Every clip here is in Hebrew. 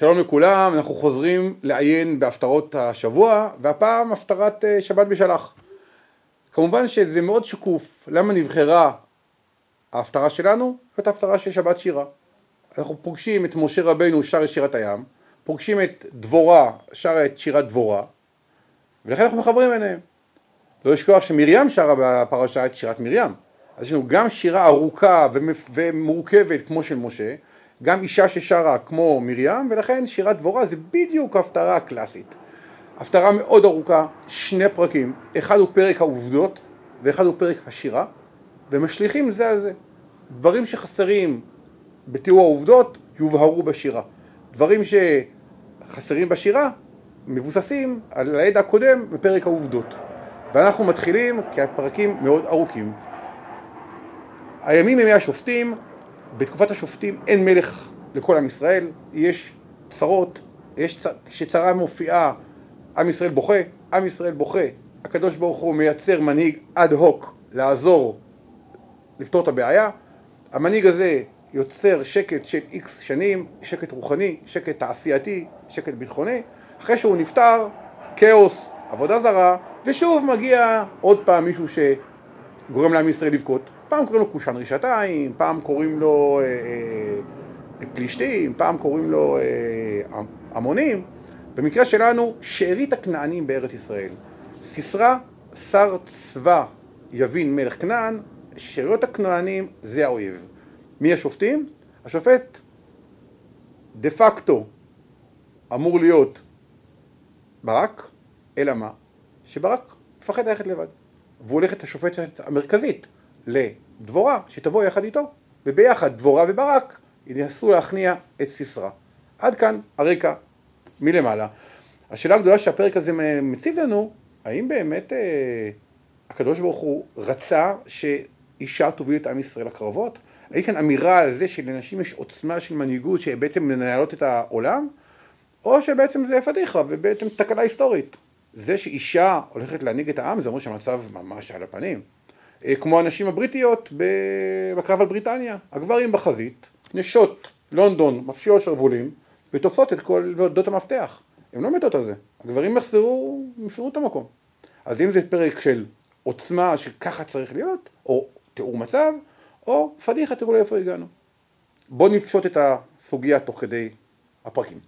שלום לכולם, אנחנו חוזרים לעיין בהפטרות השבוע, והפעם הפטרת אה, שבת בשלח. כמובן שזה מאוד שקוף, למה נבחרה ההפטרה שלנו? זאת ההפטרה של שבת שירה. אנחנו פוגשים את משה רבנו שר את שירת הים, פוגשים את דבורה שר את שירת דבורה, ולכן אנחנו מחברים ביניהם. לא לשכוח שמרים שרה בפרשה את שירת מרים. אז יש לנו גם שירה ארוכה ומורכבת כמו של משה, גם אישה ששרה כמו מרים, ולכן שירת דבורה זה בדיוק ההפטרה הקלאסית. הפטרה מאוד ארוכה, שני פרקים, אחד הוא פרק העובדות ואחד הוא פרק השירה, ומשליכים זה על זה. דברים שחסרים בתיאור העובדות יובהרו בשירה. דברים שחסרים בשירה מבוססים על הידע הקודם בפרק העובדות. ואנחנו מתחילים כי הפרקים מאוד ארוכים. הימים ימי השופטים, בתקופת השופטים אין מלך לכל עם ישראל, יש צרות, יש צ... כשצרה מופיעה עם ישראל בוכה, עם ישראל בוכה, הקדוש ברוך הוא מייצר מנהיג אד הוק לעזור לפתור את הבעיה, המנהיג הזה יוצר שקט של איקס שנים, שקט רוחני, שקט תעשייתי, שקט ביטחוני, אחרי שהוא נפטר, כאוס, עבודה זרה, ושוב מגיע עוד פעם מישהו שגורם לעם ישראל לבכות. פעם קוראים לו קושן רשתיים, פעם קוראים לו אה, אה, פלישתים, פעם קוראים לו אה. במקרה שלנו, שארית הכנענים בארץ ישראל. סיסרא, שר צבא יבין מלך כנען, שאריות הכנענים זה האויב. מי השופטים? השופט דה פקטו אמור להיות ברק, אלא מה? שברק מפחד ללכת לבד. והוא הולך את השופטת המרכזית לדבורה, שתבוא יחד איתו, וביחד דבורה וברק ינסו להכניע את סיסרא. עד כאן הרקע מלמעלה. השאלה הגדולה שהפרק הזה מציב לנו, האם באמת אה, הקדוש ברוך הוא רצה שאישה תוביל את עם ישראל לקרבות? האם כאן אמירה על זה שלנשים יש עוצמה של מנהיגות שבעצם מנהלות את העולם? או שבעצם זה פדיחה ובעצם תקלה היסטורית. זה שאישה הולכת להנהיג את העם זה אומר שהמצב ממש על הפנים. אה, כמו הנשים הבריטיות בקרב על בריטניה, הגברים בחזית, נשות לונדון מפשיעות שרוולים ותופסות את כל עמדות המפתח. הן לא מתות על זה, הגברים יחזרו, יפרו את המקום. אז אם זה פרק של עוצמה שככה צריך להיות, או תיאור מצב, או פדיחה תראו לאיפה הגענו. בואו נפשוט את הסוגיה תוך כדי הפרקים.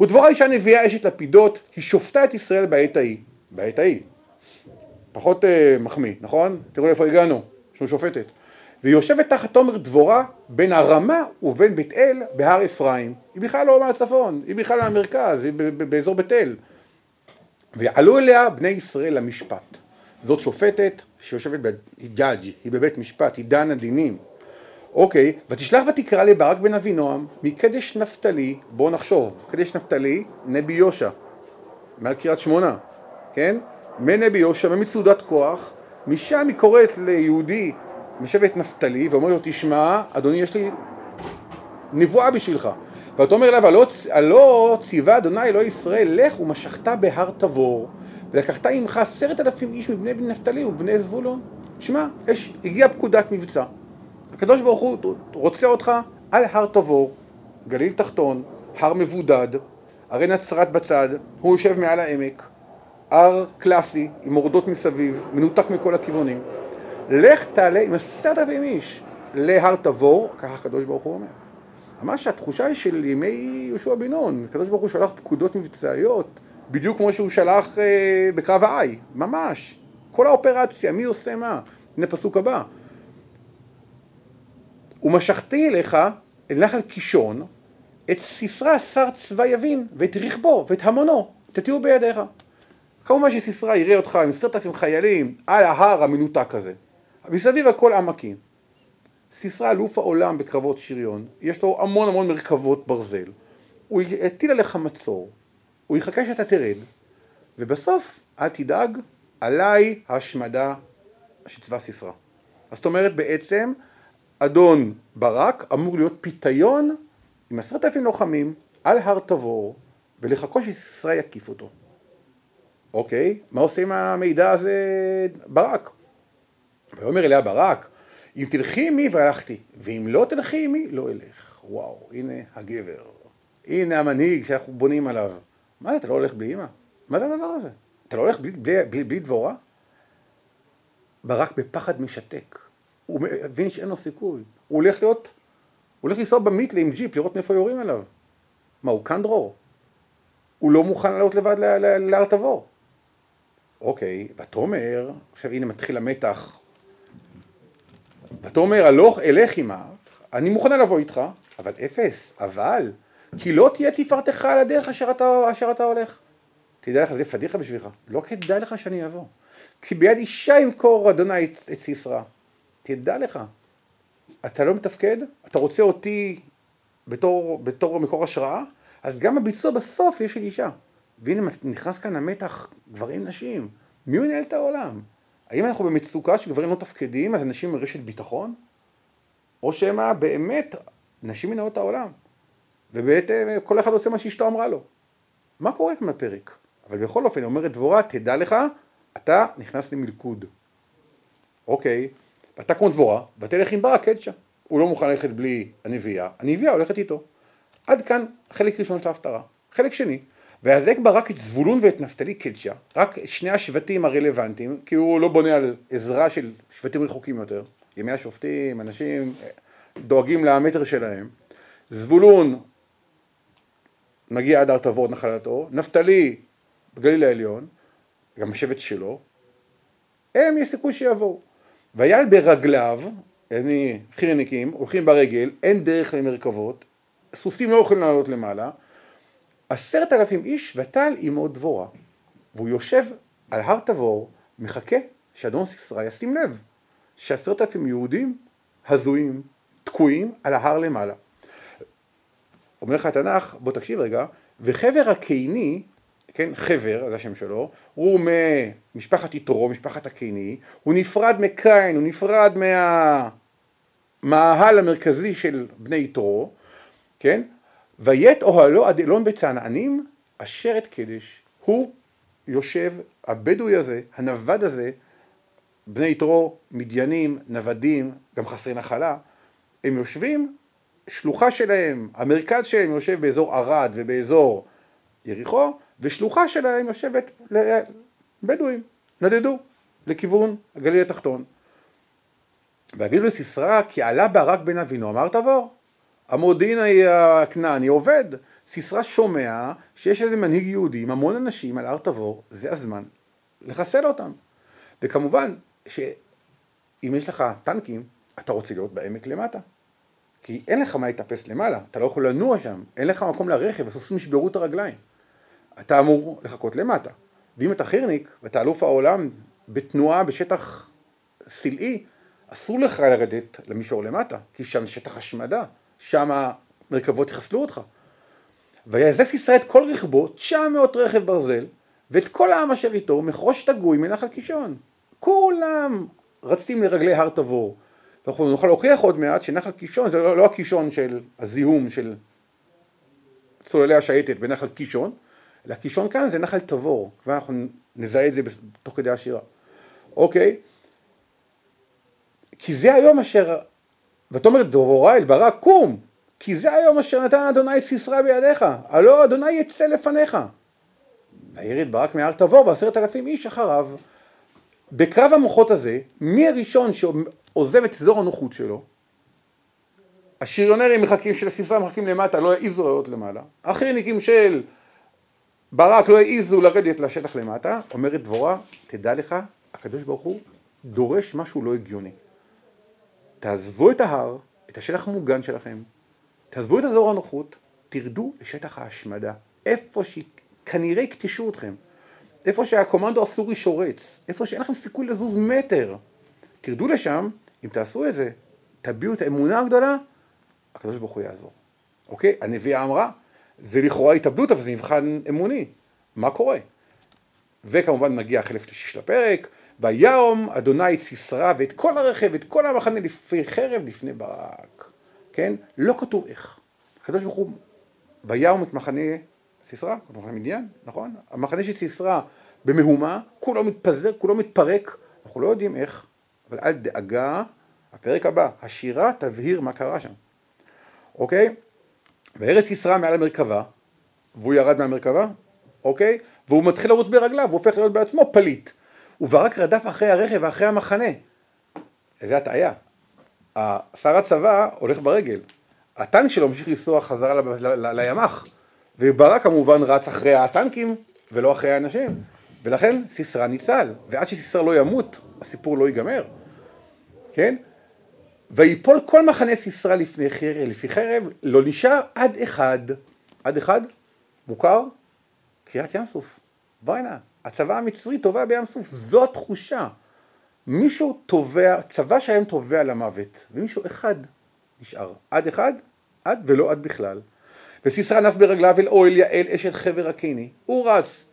ודבורה אישה נביאה אשת לפידות, היא שופטה את ישראל בעת ההיא. בעת ההיא. פחות uh, מחמיא, נכון? תראו לאיפה הגענו, יש לנו שופטת. והיא יושבת תחת תומר דבורה בין הרמה ובין בית אל בהר אפרים. היא בכלל לא מהצפון, היא בכלל מהמרכז, היא באזור בית אל. ועלו אליה בני ישראל למשפט. זאת שופטת שיושבת, ב... היא היא בבית משפט, היא דנה דינים. אוקיי, ותשלח ותקרא לברק בן אבינועם מקדש נפתלי, בואו נחשוב, קדש נפתלי, נבי יושע, מעל קריית שמונה, כן? מנבי יושע, ממצודת כוח, משם היא קוראת ליהודי משבט נפתלי ואומר לו, תשמע, אדוני יש לי נבואה בשבילך. אומר לה, הלא, הלא ציווה אדוני אלוהי ישראל, לך ומשכת בהר תבור, ולקחת עמך עשרת אלפים איש מבני בני נפתלי ובני זבולון. שמע, הגיעה פקודת מבצע. הקדוש ברוך הוא רוצה אותך על הר תבור, גליל תחתון, הר מבודד, הרי נצרת בצד, הוא יושב מעל העמק, הר קלאסי עם מורדות מסביב, מנותק מכל הכיוונים. לך תעלה עם עשרת אלפים איש להר תבור, ככה הקדוש ברוך הוא אומר. ממש התחושה היא של ימי יהושע בן נון, הקדוש ברוך הוא שלח פקודות מבצעיות, בדיוק כמו שהוא שלח אה, בקרב העי, ממש. כל האופרציה, מי עושה מה. הנה פסוק הבא. ומשכתי אליך, אל נחל קישון, את סיסרא שר צבא יבין, ואת רכבו, ואת המונו, תתיעו בידיך. כמובן שסיסרא יראה אותך עם עשרת אלפים חיילים על ההר המנותק הזה. מסביב הכל עמקים. סיסרא אלוף העולם בקרבות שריון, יש לו המון המון מרכבות ברזל. הוא יטיל עליך מצור, הוא יחכה שאתה תרד, ובסוף, אל תדאג, עליי ההשמדה של צבא סיסרא. אז זאת אומרת בעצם, אדון ברק אמור להיות פיתיון עם עשרת אלפים לוחמים על הר תבור ולחכות שסיסרא יקיף אותו. אוקיי, מה עושה עם המידע הזה ברק? ויאמר אליה ברק, אם תלכי עמי והלכתי, ואם לא תלכי עמי, לא אלך. וואו, הנה הגבר. הנה המנהיג שאנחנו בונים עליו. מה זה, אתה לא הולך בלי אמא? מה זה הדבר הזה? אתה לא הולך בלי, בלי, בלי, בלי דבורה? ברק בפחד משתק. הוא מבין שאין לו סיכוי. הוא הולך להיות, הוא הולך לנסוע במיתלה עם ג'יפ לראות מאיפה יורים עליו. מה, הוא כאן דרור? הוא לא מוכן לעלות לבד להר תבור. אוקיי, ותאמר, עכשיו הנה מתחיל המתח. ותאמר, הלוך אלך עמה, אני מוכנה לבוא איתך, אבל אפס, אבל, כי לא תהיה תפארתך על הדרך אשר אתה, אשר אתה הולך. תדע לך, זה פדיחה בשבילך, לא כדאי לך שאני אבוא. כי ביד אישה ימכור אדוני את, את סיסרא. תדע לך, אתה לא מתפקד, אתה רוצה אותי בתור, בתור מקור השראה, אז גם הביצוע בסוף יש של אישה. והנה נכנס כאן המתח גברים נשים. מי מנהל את העולם? האם אנחנו במצוקה שגברים לא תפקדים, אז אנשים רשת ביטחון? או שמא באמת נשים מנהלות את העולם. ובעצם כל אחד עושה מה שאשתו אמרה לו. מה קורה כאן בפרק? אבל בכל אופן, אומרת דבורה, תדע לך, אתה נכנס למלכוד. אוקיי, ואתה כמו דבורה, ותלך עם ברק קדשה. הוא לא מוכן ללכת בלי הנביאה, הנביאה הולכת איתו. עד כאן חלק ראשון של ההפטרה. חלק שני, ויאזק רק את זבולון ואת נפתלי קדשה, רק שני השבטים הרלוונטיים, כי הוא לא בונה על עזרה של שבטים רחוקים יותר. ימי השופטים, אנשים דואגים למטר שלהם. זבולון מגיע עד הר תבור נחלתו, נפתלי בגליל העליון, גם השבט שלו, הם יש סיכוי שיבואו. ויעל ברגליו, אני חירניקים, הולכים ברגל, אין דרך למרכבות, סוסים לא יכולים לעלות למעלה, עשרת אלפים איש וטל עמו דבורה, והוא יושב על הר תבור, מחכה שאדון סיסרא ישים לב שעשרת אלפים יהודים הזויים, תקועים על ההר למעלה. אומר לך התנ"ך, בוא תקשיב רגע, וחבר הקיני, כן, חבר, זה השם שלו, הוא ממשפחת יתרו, משפחת הקיני, הוא נפרד מקין, הוא נפרד מהמאהל המרכזי של בני יתרו, כן, ויית אוהלו עד אלון בצענענים, אשר את קדש. הוא יושב, הבדואי הזה, הנווד הזה, בני יתרו, מדיינים, נוודים, גם חסרי נחלה, הם יושבים, שלוחה שלהם, המרכז שלהם יושב באזור ערד ובאזור יריחו, ושלוחה שלהם יושבת לבדואים, נדדו לכיוון הגליל התחתון. ויגידו לסיסרא כי עלה ברק בן אבינו, אמר תבור. המודיעין הכנעני עובד. סיסרא שומע שיש איזה מנהיג יהודי עם המון אנשים על הר תבור, זה הזמן לחסל אותם. וכמובן שאם יש לך טנקים, אתה רוצה להיות בעמק למטה. כי אין לך מה לטפס למעלה, אתה לא יכול לנוע שם, אין לך מקום לרכב, הסוסים ישברו את הרגליים. אתה אמור לחכות למטה. ואם אתה חירניק ואתה אלוף העולם בתנועה בשטח סלעי, אסור לך לרדת למישור למטה, כי שם שטח השמדה. שם המרכבות יחסלו אותך. ויאזף ישראל את כל רכבו, 900 רכב ברזל, ואת כל העם אשר איתו, מחרוש תגוי מנחל קישון. כולם רצים לרגלי הר תבור. ואנחנו נוכל להוכיח עוד מעט שנחל קישון זה לא, לא הקישון של הזיהום של צוללי השייטת בנחל קישון, אלא קישון כאן זה נחל תבור, כבר אנחנו נזהה את זה תוך כדי השירה. אוקיי? כי זה היום אשר ותאמר דבורה אל ברק קום כי זה היום אשר נתן אדוני את סיסרא בידיך הלא אדוני יצא לפניך. וירד ברק מהר תבור ועשרת אלפים איש אחריו. בקרב המוחות הזה מי הראשון שעוזב את אזור הנוחות שלו? השריונרים מחכים של סיסרא מחכים למטה לא העיזו לעלות למעלה. החירניקים של ברק לא העיזו לרדת לשטח למטה. אומרת דבורה תדע לך הקדוש ברוך הוא דורש משהו לא הגיוני תעזבו את ההר, את השטח המוגן שלכם, תעזבו את אזור הנוחות, תרדו לשטח ההשמדה, איפה שכנראה יקטשו אתכם, איפה שהקומנדו הסורי שורץ, איפה שאין לכם סיכוי לזוז מטר, תרדו לשם, אם תעשו את זה, תביעו את האמונה הגדולה, הקדוש ברוך הוא יעזור. אוקיי? הנביאה אמרה, זה לכאורה התאבדות, אבל זה מבחן אמוני. מה קורה? וכמובן מגיע החלק השלישי של הפרק, ויום אדוני את סיסרא ואת כל הרכב ואת כל המחנה לפי חרב לפני ברק. כן? לא כתוב איך. הקדוש ברוך הוא ויום את מחנה סיסרא, מחנה מדיין, נכון? המחנה של סיסרא במהומה, כולו מתפזר, כולו מתפרק, אנחנו לא יודעים איך, אבל אל דאגה, הפרק הבא, השירה תבהיר מה קרה שם. אוקיי? וארץ ישרה מעל המרכבה, והוא ירד מהמרכבה, אוקיי? והוא מתחיל לרוץ ברגליו, הוא הופך להיות בעצמו פליט. וברק רדף אחרי הרכב ואחרי המחנה. איזה הטעיה. שר הצבא הולך ברגל. הטנק שלו ממשיך לנסוע חזרה לימ"ח. וברק כמובן רץ אחרי הטנקים ולא אחרי האנשים. ולכן סיסרא ניצל. ועד שסיסרא לא ימות, הסיפור לא ייגמר. כן? ויפול כל מחנה סיסרא לפני חרב, לפי חרב, לא נשאר עד אחד. עד אחד? מוכר? קריאת ים סוף. בוא הנה. הצבא המצרי טובע בים סוף, זו התחושה. מישהו טובע, צבא שלהם טובע למוות, ומישהו אחד נשאר. עד אחד, עד ולא עד בכלל. וסיסרא נס ברגליו אל אוהל יעל אשת חבר הקיני, הוא רץ.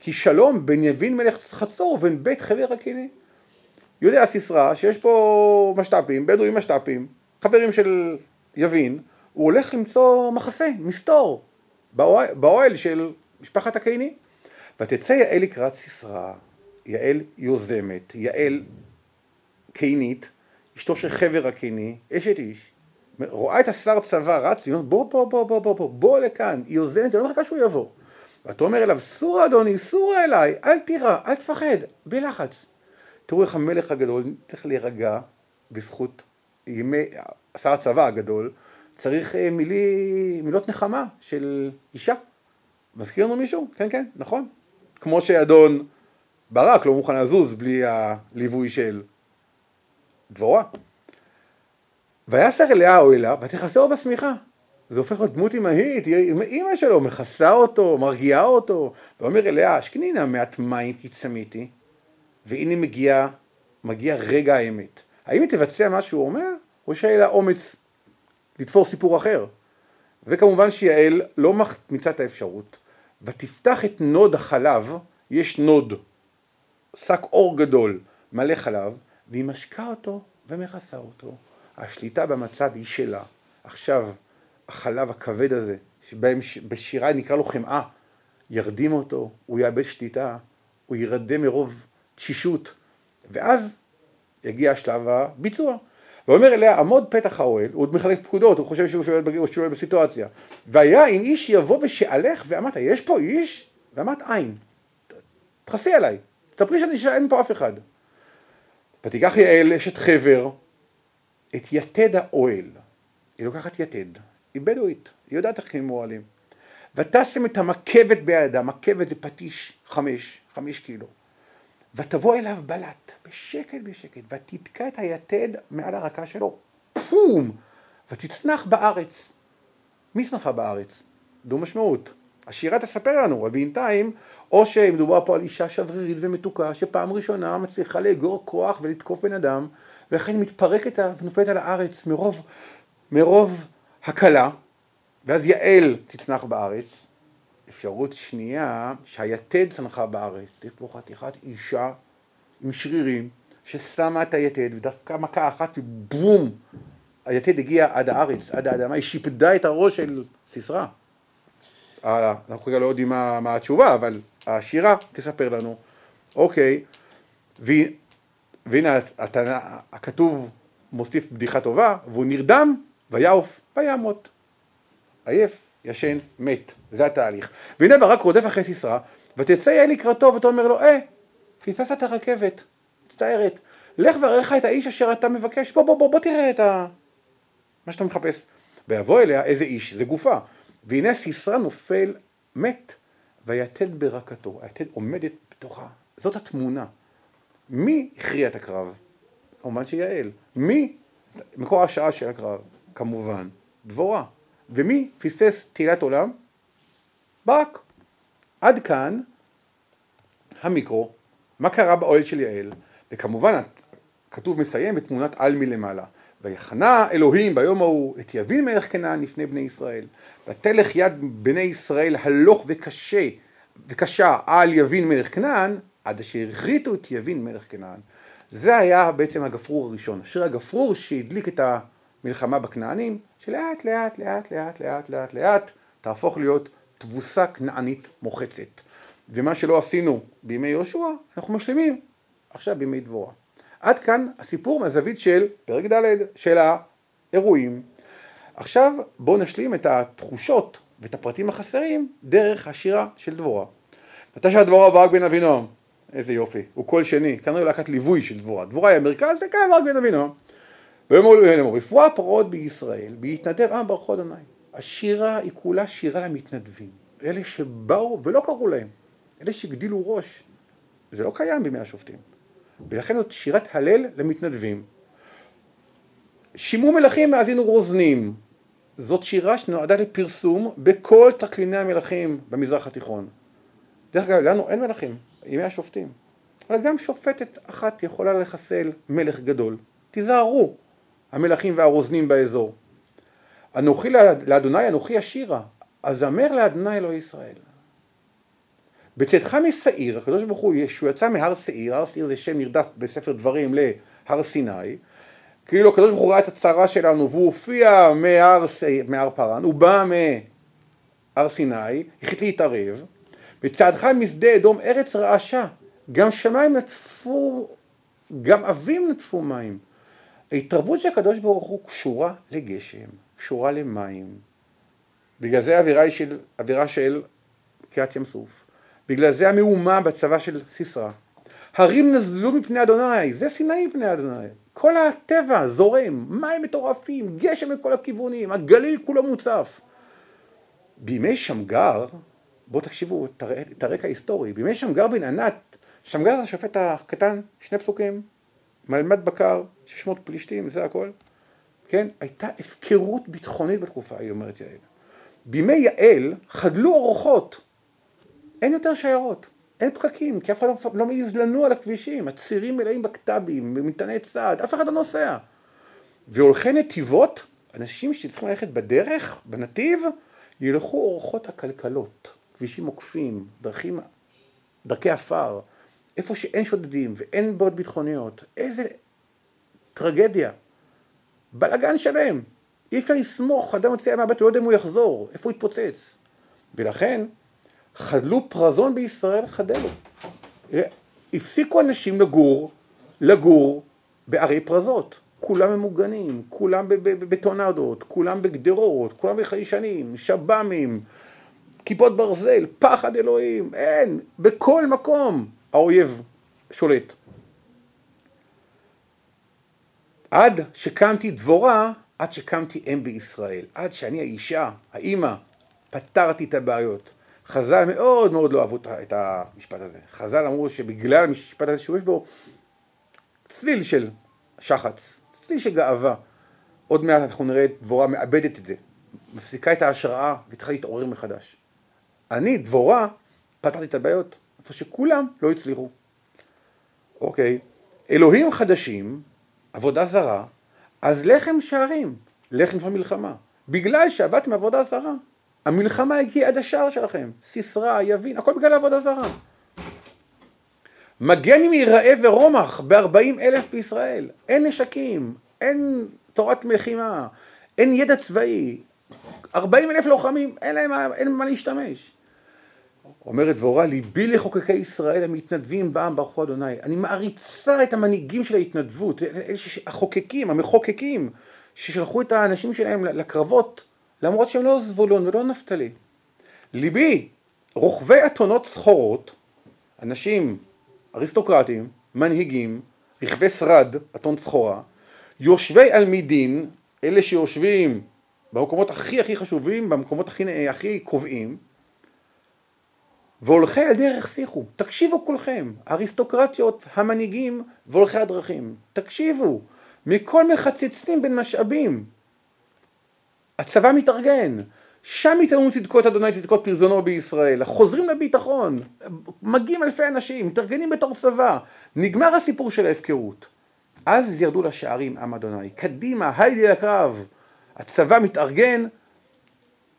כי שלום בין יבין מלך חצור ובין בית חבר הקיני. יודע סיסרא שיש פה משת"פים, בדואים משת"פים, חברים של יבין, הוא הולך למצוא מחסה, מסתור, באוהל של משפחת הקיני. ותצא יעל לקראת סיסרא, יעל יוזמת, יעל קינית, אשתו של חבר הקיני, אשת איש, רואה את השר צבא רץ, והיא אומרת בוא בוא בוא בוא בוא בוא בוא לכאן, היא יוזמת, היא לא מחכה שהוא יבוא. ואתה אומר אליו סורה אדוני, סורה אליי, אל תירא, אל תפחד, בלי לחץ. תראו איך המלך הגדול צריך להירגע בזכות ימי, שר הצבא הגדול, צריך אה, מילי, מילות נחמה של אישה. מזכיר לנו מישהו? כן, כן, נכון. כמו שאדון ברק לא מוכן לזוז בלי הליווי של דבורה. ויסר אליה אוהלה ותכסהו בשמיכה. זה הופך להיות דמות אמהית, אימא שלו מכסה אותו, מרגיעה אותו, ואומר אליה, אשכני נא מעט מים כי צמיתי, והנה מגיע, מגיע רגע האמת. האם היא תבצע מה שהוא אומר, או שיהיה לה אומץ לתפור סיפור אחר? וכמובן שיעל לא מחמיצה את האפשרות, ותפתח את נוד החלב, יש נוד, שק עור גדול, מלא חלב, והיא משקה אותו ומכסה אותו. השליטה במצב היא שלה. עכשיו, החלב הכבד הזה, שבשירה נקרא לו חמאה, ירדים אותו, הוא יאבד שליטה, הוא יירדם מרוב תשישות, ואז יגיע השלב הביצוע. ואומר אליה, עמוד פתח האוהל, הוא עוד מחלק פקודות, הוא חושב שהוא שואל, בסיטואציה. והיה אם איש יבוא ושאלך, ואמרת, יש פה איש? ואמרת, אין. תכסי עליי, תספרי שאין פה אף אחד. ותיקח יעל אשת חבר, את יתד האוהל. היא לוקחת יתד, היא בדואית, היא יודעת איך הם מועלים. ותשם את המקבת בידה, מקבת זה פטיש חמש, חמש קילו. ותבוא אליו בלט, בשקט בשקט, ותתקע את היתד מעל הרקה שלו, פום! ותצנח בארץ. מי צנחה בארץ? דו משמעות. השירה תספר לנו, ובינתיים, או שמדובר פה על אישה שברירית ומתוקה, שפעם ראשונה מצליחה לאגור כוח ולתקוף בן אדם, ולכן מתפרקת ונופלת על הארץ מרוב, מרוב הקלה, ואז יעל תצנח בארץ. אפשרות שנייה, שהיתד צנחה בארץ, צריך פה חתיכת אישה עם שרירים, ששמה את היתד, ודווקא מכה אחת, בום, היתד הגיע עד הארץ, עד האדמה, היא שיפדה את הראש של סיסרא. אנחנו כרגע לא יודעים מה, מה התשובה, אבל השירה תספר לנו, אוקיי, והנה הכתוב מוסיף בדיחה טובה, והוא נרדם ויעוף וימות. עייף, ישן, מת, זה התהליך. והנה ברק רודף אחרי סיסרא, ותצא יעל לקראתו ותאמר לו, אה, פספסת את הרכבת, מצטערת, לך וערך את האיש אשר אתה מבקש, בוא בוא בוא בוא תראה את ה... מה שאתה מחפש. ויבוא אליה איזה איש, זה גופה, והנה סיסרא נופל מת, ויתד ברקתו, היתד עומדת בתוכה, זאת התמונה. מי הכריע את הקרב? כמובן שיעל. מי? מקור השעה של הקרב, כמובן, דבורה. ומי פספס תהילת עולם? ברק. עד כאן המיקרו, מה קרה באוהל של יעל, וכמובן כתוב מסיים בתמונת על מלמעלה. ויחנה אלוהים ביום ההוא את יבין מלך כנען לפני בני ישראל. ותלך יד בני ישראל הלוך וקשה וקשה על יבין מלך כנען עד אשר הרחיתו את יבין מלך כנען. זה היה בעצם הגפרור הראשון, אשר הגפרור שהדליק את המלחמה בכנענים, שלאט לאט לאט לאט לאט לאט לאט תהפוך להיות תבוסה כנענית מוחצת. ומה שלא עשינו בימי יהושע, אנחנו משלימים עכשיו בימי דבורה. עד כאן הסיפור מהזווית של פרק ד' של האירועים. עכשיו בואו נשלים את התחושות ואת הפרטים החסרים דרך השירה של דבורה. מתי שהדבורה ברק בן אבינועם, איזה יופי, הוא קול שני, כנראה להקת ליווי של דבורה, דבורה היא המרכז, זה כאן ברק בן אבינועם. ויאמרו לאמור, רפואה פרעות בישראל, בהתנדב עם ברכו אדוני. השירה היא כולה שירה למתנדבים, אלה שבאו ולא קראו להם, אלה שהגדילו ראש, זה לא קיים בימי השופטים, ולכן זאת שירת הלל למתנדבים. שימו מלכים האזינו רוזנים, זאת שירה שנועדה לפרסום בכל תקליני המלכים במזרח התיכון. דרך אגב, לנו אין מלכים, ימי השופטים. אבל גם שופטת אחת יכולה לחסל מלך גדול. תיזהרו, המלכים והרוזנים באזור. אנוכי לאדוני אנוכי אשירה, אזמר לאדוני אלוהי ישראל. בצאתך משעיר, הקדוש ברוך הוא, שהוא יצא מהר שעיר, הר שעיר זה שם נרדף בספר דברים להר סיני, כאילו הקדוש ברוך הוא ראה את הצרה שלנו והוא הופיע מהר, מהר פרן, הוא בא מהר סיני, החליט להתערב, בצעדך משדה אדום ארץ רעשה, גם שמיים נטפו, גם אבים נטפו מים. ההתערבות של הקדוש ברוך הוא קשורה לגשם, קשורה למים. בגלל זה האווירה היא של, אווירה של קריעת ים סוף. בגלל זה המהומה בצבא של סיסרא. הרים נזלו מפני אדוני, זה סיני מפני אדוני. כל הטבע זורם, מים מטורפים, גשם מכל הכיוונים, הגליל כולו מוצף. בימי שמגר, בואו תקשיבו את הרקע ההיסטורי, בימי שמגר בן ענת, שמגר זה השופט הקטן, שני פסוקים, מלמד בקר, 600 פלישתים, זה הכל, כן? הייתה הפקרות ביטחונית בתקופה, היא אומרת יעל. בימי יעל חדלו אורחות, אין יותר שיירות. אין פקקים, כי אף אחד לא, לא מעז לנוע על הכבישים, הצירים מלאים בקת"בים, במטעני צעד, אף אחד לא נוסע. והולכי נתיבות, אנשים שצריכים ללכת בדרך, בנתיב, ילכו אורחות הכלכלות, כבישים עוקפים, דרכים, דרכי עפר, איפה שאין שודדים ואין בעיות ביטחוניות, איזה טרגדיה, בלאגן שלם, אי אפשר לסמוך, אדם יוצא מהבית, הוא לא יודע אם הוא יחזור, איפה הוא יתפוצץ. ולכן, חדלו פרזון בישראל חדלו. הפסיקו אנשים לגור, לגור בערי פרזות. כולם ממוגנים, כולם בטונדות, כולם בגדרות, כולם בחיישנים, שב"מים, כיפות ברזל, פחד אלוהים, אין, בכל מקום האויב שולט. עד שקמתי דבורה, עד שקמתי אם בישראל, עד שאני האישה, האימא, פתרתי את הבעיות. חז"ל מאוד מאוד לא אהבו את המשפט הזה. חז"ל אמרו שבגלל המשפט הזה שיש בו צליל של שחץ, צליל של גאווה. עוד מעט אנחנו נראה את דבורה מאבדת את זה, מפסיקה את ההשראה וצריכה להתעורר מחדש. אני, דבורה, פתרתי את הבעיות, איפה שכולם לא הצליחו. אוקיי, אלוהים חדשים, עבודה זרה, אז לחם שערים, לחם של מלחמה. בגלל שעבדתם עבודה זרה, המלחמה הגיעה עד השער שלכם, סיסרא, יבין, הכל בגלל עבודה זרה. מגן אם ייראה ורומח בארבעים אלף בישראל, אין נשקים, אין תורת מלחימה, אין ידע צבאי, ארבעים אלף לוחמים, אין להם אין מה להשתמש. אומרת דבורה, ליבי לחוקקי ישראל המתנדבים בעם ברכו אדוני. אני מעריצה את המנהיגים של ההתנדבות, החוקקים, המחוקקים, ששלחו את האנשים שלהם לקרבות למרות שהם לא זבולון ולא נפתלי. ליבי, רוכבי אתונות סחורות, אנשים אריסטוקרטים, מנהיגים, רכבי שרד, אתון סחורה, יושבי אלמידין, אלה שיושבים במקומות הכי הכי חשובים, במקומות הכי, הכי קובעים, והולכי הדרך שיחו, תקשיבו כולכם, אריסטוקרטיות, המנהיגים והולכי הדרכים, תקשיבו, מכל מחצצים בין משאבים, הצבא מתארגן, שם יתאמו צדקות אדוני צדקות פרזונו בישראל, חוזרים לביטחון, מגיעים אלפי אנשים, מתארגנים בתור צבא, נגמר הסיפור של ההפקרות. אז ירדו לשערים עם אדוני, קדימה, היידי לקרב, הצבא מתארגן,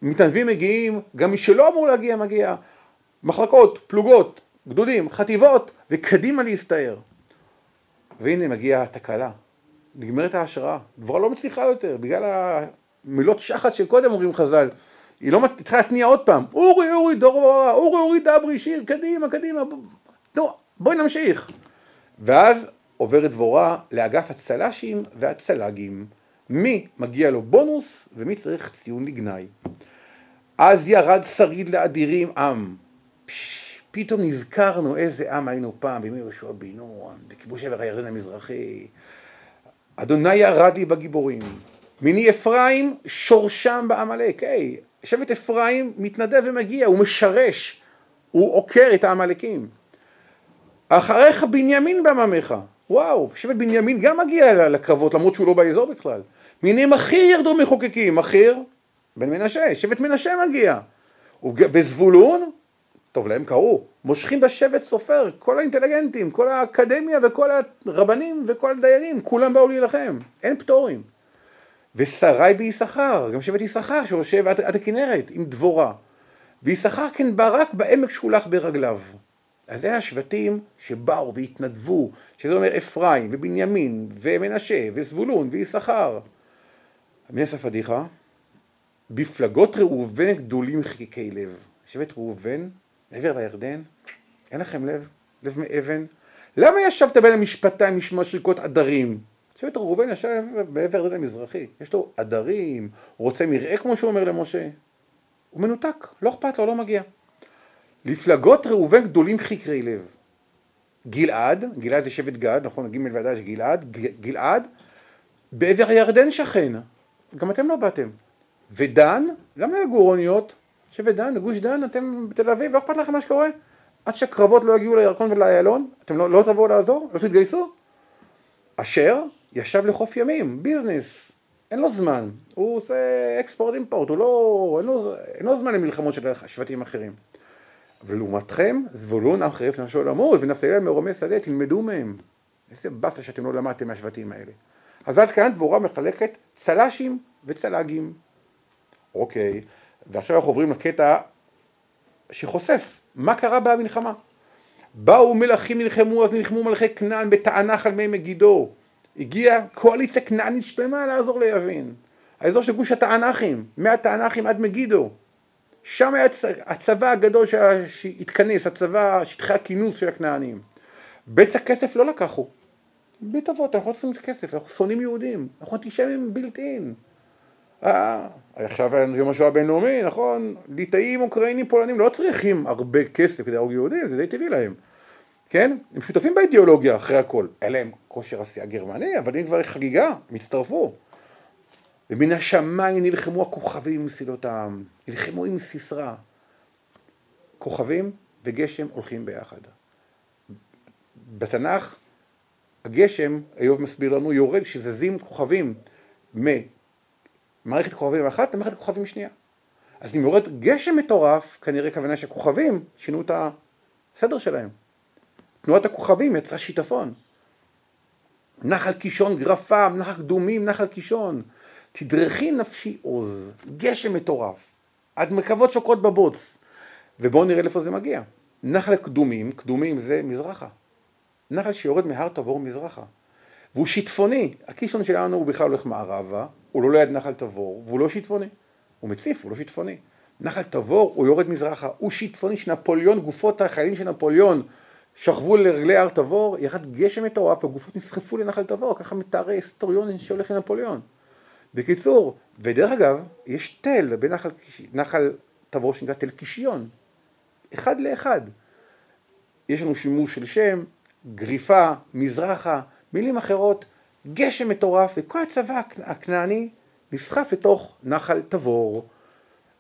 מתנדבים מגיעים, גם מי שלא אמור להגיע מגיע, מחלקות, פלוגות, גדודים, חטיבות, וקדימה להסתער. והנה מגיעה התקלה, נגמרת ההשראה, כבר לא מצליחה יותר, בגלל מילות שחץ שקודם אומרים חז"ל, היא לא צריכה להתניע עוד פעם, אורי אורי דור אורי אורי דברי שיר, קדימה קדימה, נו בואי נמשיך. ואז עוברת דבורה לאגף הצל"שים והצל"גים, מי מגיע לו בונוס ומי צריך ציון לגנאי. אז ירד שריד לאדירים עם. פתאום נזכרנו איזה עם היינו פעם בימי יהושע בן נון, בכיבוש עבר הירדן המזרחי. אדוני ירדי בגיבורים. מיני אפרים שורשם בעמלק. היי, שבט אפרים מתנדב ומגיע, הוא משרש, הוא עוקר את העמלקים. אחריך בנימין בעממך. וואו, שבט בנימין גם מגיע לקרבות למרות שהוא לא באזור בכלל. מיני מחיר ירדו מחוקקים, מחיר בן מנשה, שבט מנשה מגיע. וזבולון, טוב להם קראו, מושכים בשבט סופר, כל האינטליגנטים, כל האקדמיה וכל הרבנים וכל הדיינים, כולם באו להילחם, אין פטורים. ושרי ביששכר, גם שבט יששכר שיושב עד, עד הכנרת עם דבורה. ויששכר כן ברק בעמק שולח ברגליו. אז זה השבטים שבאו והתנדבו, שזה אומר אפרים ובנימין ומנשה וזבולון ויששכר. עשה פדיחה? בפלגות ראובן גדולים חיקי לב. שבט ראובן, מעבר לירדן, אין לכם לב? לב מאבן? למה ישבת בין המשפטיים לשמוע שריקות עדרים? שבט ראובן ישב בעבר הירדן המזרחי, יש לו עדרים, הוא רוצה מרעה כמו שהוא אומר למשה. הוא מנותק, לא אכפת לו, לא מגיע. לפלגות ראובן גדולים חקרי לב. גלעד, גלעד זה שבט גד, נכון, ג' ועדה גלעד, גלעד, בעבר הירדן שכן, גם אתם לא באתם. ודן, למה יגור אוניות? שבט דן, גוש דן, אתם בתל אביב, לא אכפת לכם מה שקורה? עד שהקרבות לא יגיעו לירקון ולאיילון, אתם לא, לא תבואו לעזור? לא תתגייסו? אשר ישב לחוף ימים, ביזנס, אין לו זמן, הוא עושה אקספורט אימפורט, הוא לא, אין לו, אין לו זמן למלחמות של שבטים אחרים. ולעומתכם, זבולון עם חרף נפשו למות, ונפתלי מרומי שדה, תלמדו מהם. איזה באסה שאתם לא למדתם מהשבטים האלה. אז עד כאן דבורה מחלקת צל"שים וצל"גים. אוקיי, ועכשיו אנחנו עוברים לקטע שחושף מה קרה במלחמה. באו מלכים נלחמו, אז נלחמו מלכי כנען בתענך על מי מגידו. הגיעה קואליציה כנענית שלמה לעזור ליבין. האזור של גוש התענכים, מהתענכים עד מגידו. שם היה הצבא הגדול שהתכנס, הצבא, שטחי הכינוס של הכנענים. בצע כסף לא לקחו. בלי טובות, אנחנו לא צריכים את הכסף, אנחנו שונאים יהודים, אנחנו אנטישמים בלתי אה, עכשיו יום השואה הבינלאומי, נכון? ליטאים, אוקראינים, פולנים לא צריכים הרבה כסף כדי להרוג יהודים, זה די טבעי להם. כן? הם שותפים באידיאולוגיה אחרי הכל. אין להם כושר עשייה גרמני, אבל אם כבר חגיגה, הם הצטרפו. ומן השמיים נלחמו הכוכבים עם מסילותם, נלחמו עם סיסרא. כוכבים וגשם הולכים ביחד. בתנ"ך הגשם, איוב מסביר לנו, יורד כשזזים כוכבים ממערכת כוכבים אחת למערכת כוכבים שנייה. אז אם יורד גשם מטורף, כנראה כוונה שהכוכבים שינו את הסדר שלהם. תנועת הכוכבים יצרה שיטפון. נחל קישון גרפם, נחל קדומים, נחל קישון. תדרכי נפשי עוז, גשם מטורף, עד מרכבות שוקעות בבוץ. ובואו נראה לאיפה זה מגיע. נחל קדומים, קדומים זה מזרחה. נחל שיורד מהר תבור מזרחה. והוא שיטפוני, הקישון שלנו הוא בכלל הולך מערבה, הוא לא ליד נחל תבור, והוא לא שיטפוני. הוא מציף, הוא לא שיטפוני. נחל תבור הוא יורד מזרחה, הוא שיטפוני שנפוליאון, גופות החיילים של נפוליאון שכבו לרגלי הר תבור, ירד גשם מטורף, הגופות נסחפו לנחל תבור, ככה מתארי היסטוריון שהולך לנפוליאון. בקיצור, ודרך אגב, יש תל בנחל נחל תבור שנקרא תל קישיון, אחד לאחד. יש לנו שימוש של שם, גריפה, מזרחה, מילים אחרות, גשם מטורף, וכל הצבא הכנעני נסחף לתוך נחל תבור.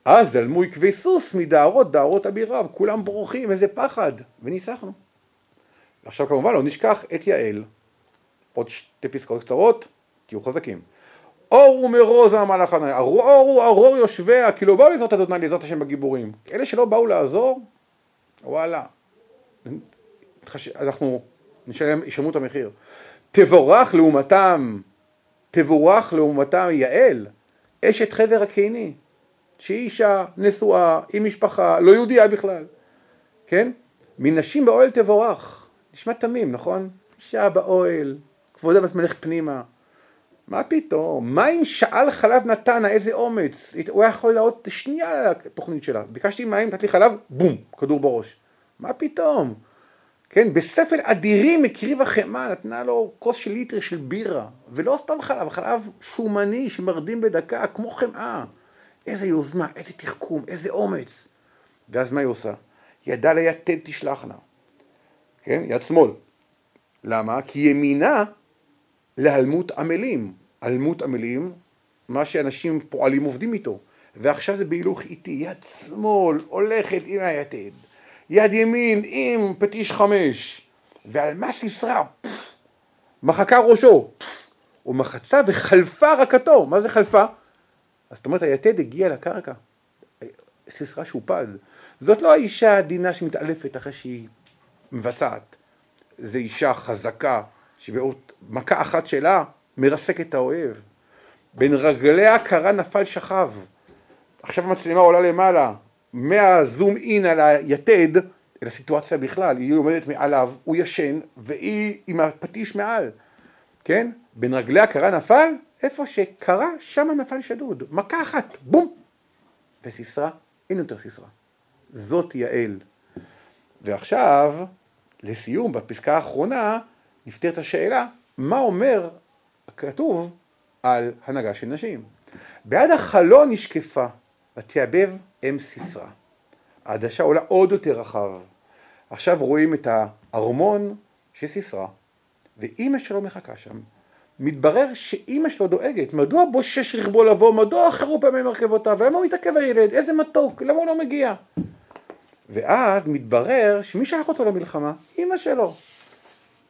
אז דלמו עקבי סוס מדערות, דערות אבירב, כולם בורחים, איזה פחד, וניסחנו. עכשיו כמובן לא נשכח את יעל. עוד שתי פסקאות קצרות, תהיו חזקים. אור ומרוז המלאך הנאי, אור הוא ארור יושביה, כי לא באו לעזרת אדוני לעזרת השם בגיבורים. אלה שלא באו לעזור, וואלה, אנחנו נשלם, ישלמו את המחיר. תבורך לעומתם, תבורך לעומתם יעל, אשת חבר הקיני, שהיא אישה נשואה, עם משפחה, לא יהודייה בכלל, כן? מנשים באוהל תבורך. נשמע תמים, נכון? אישה באוהל, כבודה בת מלך פנימה. מה פתאום? מה אם שאל חלב נתנה, איזה אומץ? הוא היה יכול לעוד שנייה על התוכנית שלה. ביקשתי מים, נתת לי חלב, בום, כדור בראש. מה פתאום? כן, בספל אדירים הקריב החמאה, נתנה לו כוס של ליטר של בירה, ולא סתם חלב, חלב שומני שמרדים בדקה, כמו חמאה. איזה יוזמה, איזה תחכום, איזה אומץ. ואז מה היא עושה? ידה ליתד תשלחנה, כן, יד שמאל. למה? כי ימינה להלמות עמלים. הלמות עמלים, מה שאנשים פועלים עובדים איתו. ועכשיו זה בהילוך איטי, יד שמאל הולכת עם היתד, יד ימין עם פטיש חמש, ועל מה סיסרא, מחקה ראשו, ומחצה וחלפה רקתו, מה זה חלפה? אז זאת אומרת היתד הגיע לקרקע, סיסרא שופד, זאת לא האישה העדינה שמתעלפת אחרי שהיא מבצעת, זו אישה חזקה שבעוד מכה אחת שלה מרסקת את האויב, בין רגליה קרה נפל שכב. עכשיו המצלמה עולה למעלה, מהזום אין על היתד, אל הסיטואציה בכלל, היא עומדת מעליו, הוא ישן, והיא עם הפטיש מעל, כן? בין רגליה קרה נפל, איפה שקרה, שם נפל שדוד, מכה אחת, בום! וסיסרא, אין יותר סיסרא. זאת יעל. ועכשיו, לסיום, בפסקה האחרונה, נפתרת השאלה, מה אומר הכתוב על הנהגה של נשים? בעד החלון נשקפה ותיאבב אם סיסרא. העדשה עולה עוד יותר רחב. עכשיו רואים את הארמון של סיסרא, ואימא שלו מחכה שם. מתברר שאימא שלו דואגת, מדוע בושש רכבו לבוא, מדוע אחרו פעמי מרכבותיו, ולמה הוא מתעכב הילד, איזה מתוק, למה הוא לא מגיע? ואז מתברר שמי שלח אותו למלחמה? אימא שלו.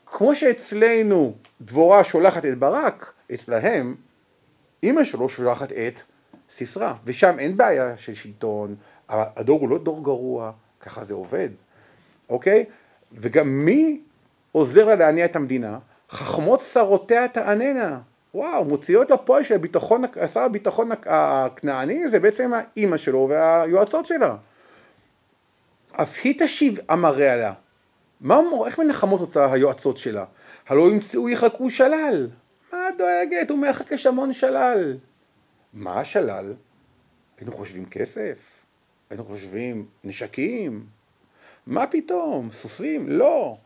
כמו שאצלנו דבורה שולחת את ברק, אצלהם אימא שלו שולחת את סיסרא, ושם אין בעיה של שלטון, הדור הוא לא דור גרוע, ככה זה עובד, אוקיי? וגם מי עוזר לה להניע את המדינה? חכמות שרותיה תעננה. וואו, מוציאות לפועל של הביטחון, שר הביטחון הכנעני זה בעצם האימא שלו והיועצות שלה. אף היא תשיב אמריה לה. מה אומר, איך מנחמות אותה היועצות שלה? הלא ימצאו יחכו שלל. מה דואגת? הוא מחכה המון שלל. מה השלל? היינו חושבים כסף? היינו חושבים נשקים? מה פתאום? סוסים? לא.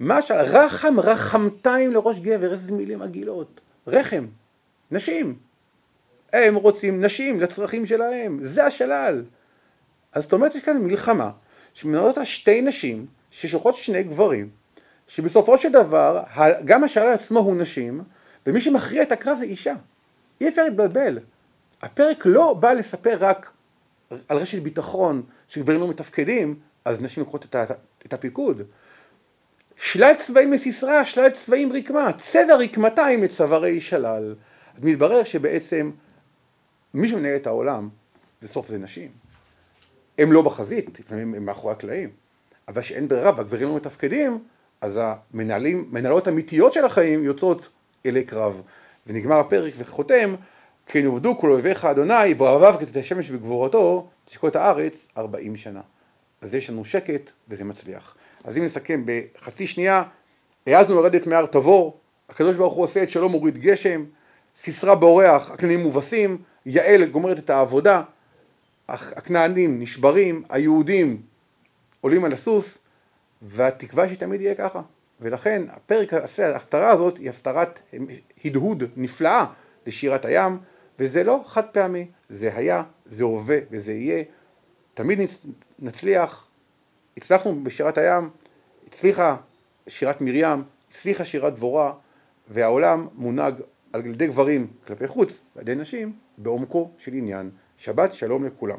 מה השלל? רחם רחמתיים לראש גבר, איזה מילים עגילות. רחם, נשים. הם רוצים נשים לצרכים שלהם, זה השלל. אז זאת אומרת יש כאן מלחמה שמנהלות אותה שתי נשים ששולחות שני גברים שבסופו של דבר גם השלל עצמו הוא נשים ומי שמכריע את הקרב זה אישה. אי אפשר להתבלבל. הפרק לא בא לספר רק על רשת ביטחון שגברים לא מתפקדים, אז נשים לוקחות את, את הפיקוד. שלל צבעים לסיסרא, שלל צבעים רקמה, צבע רקמתיים לצווארי שלל. אז מתברר שבעצם מי שמנהל את העולם, בסוף זה נשים. הם לא בחזית, לפעמים הם מאחורי הקלעים. אבל שאין ברירה והגברים לא מתפקדים, אז המנהלים, מנהלות אמיתיות של החיים יוצאות אלי קרב. ונגמר הפרק וחותם כן עובדו כל אויביך אדוני, ואוהביו כתת השמש בגבורתו, תשקו את הארץ ארבעים שנה. אז יש לנו שקט וזה מצליח. אז אם נסכם בחצי שנייה, העזנו לרדת מהר תבור, הקדוש ברוך הוא עושה את שלום מוריד גשם, סיסרא בורח, הכנענים מובסים, יעל גומרת את העבודה, הכנענים נשברים, היהודים עולים על הסוס, והתקווה שתמיד יהיה ככה. ולכן הפרק, ההפטרה הזאת היא הפטרת הדהוד נפלאה לשירת הים. וזה לא חד פעמי, זה היה, זה הווה וזה יהיה. תמיד נצליח, הצלחנו בשירת הים, הצליחה שירת מרים, הצליחה שירת דבורה, והעולם מונהג על ידי גברים כלפי חוץ ועל ידי נשים בעומקו של עניין. שבת שלום לכולם.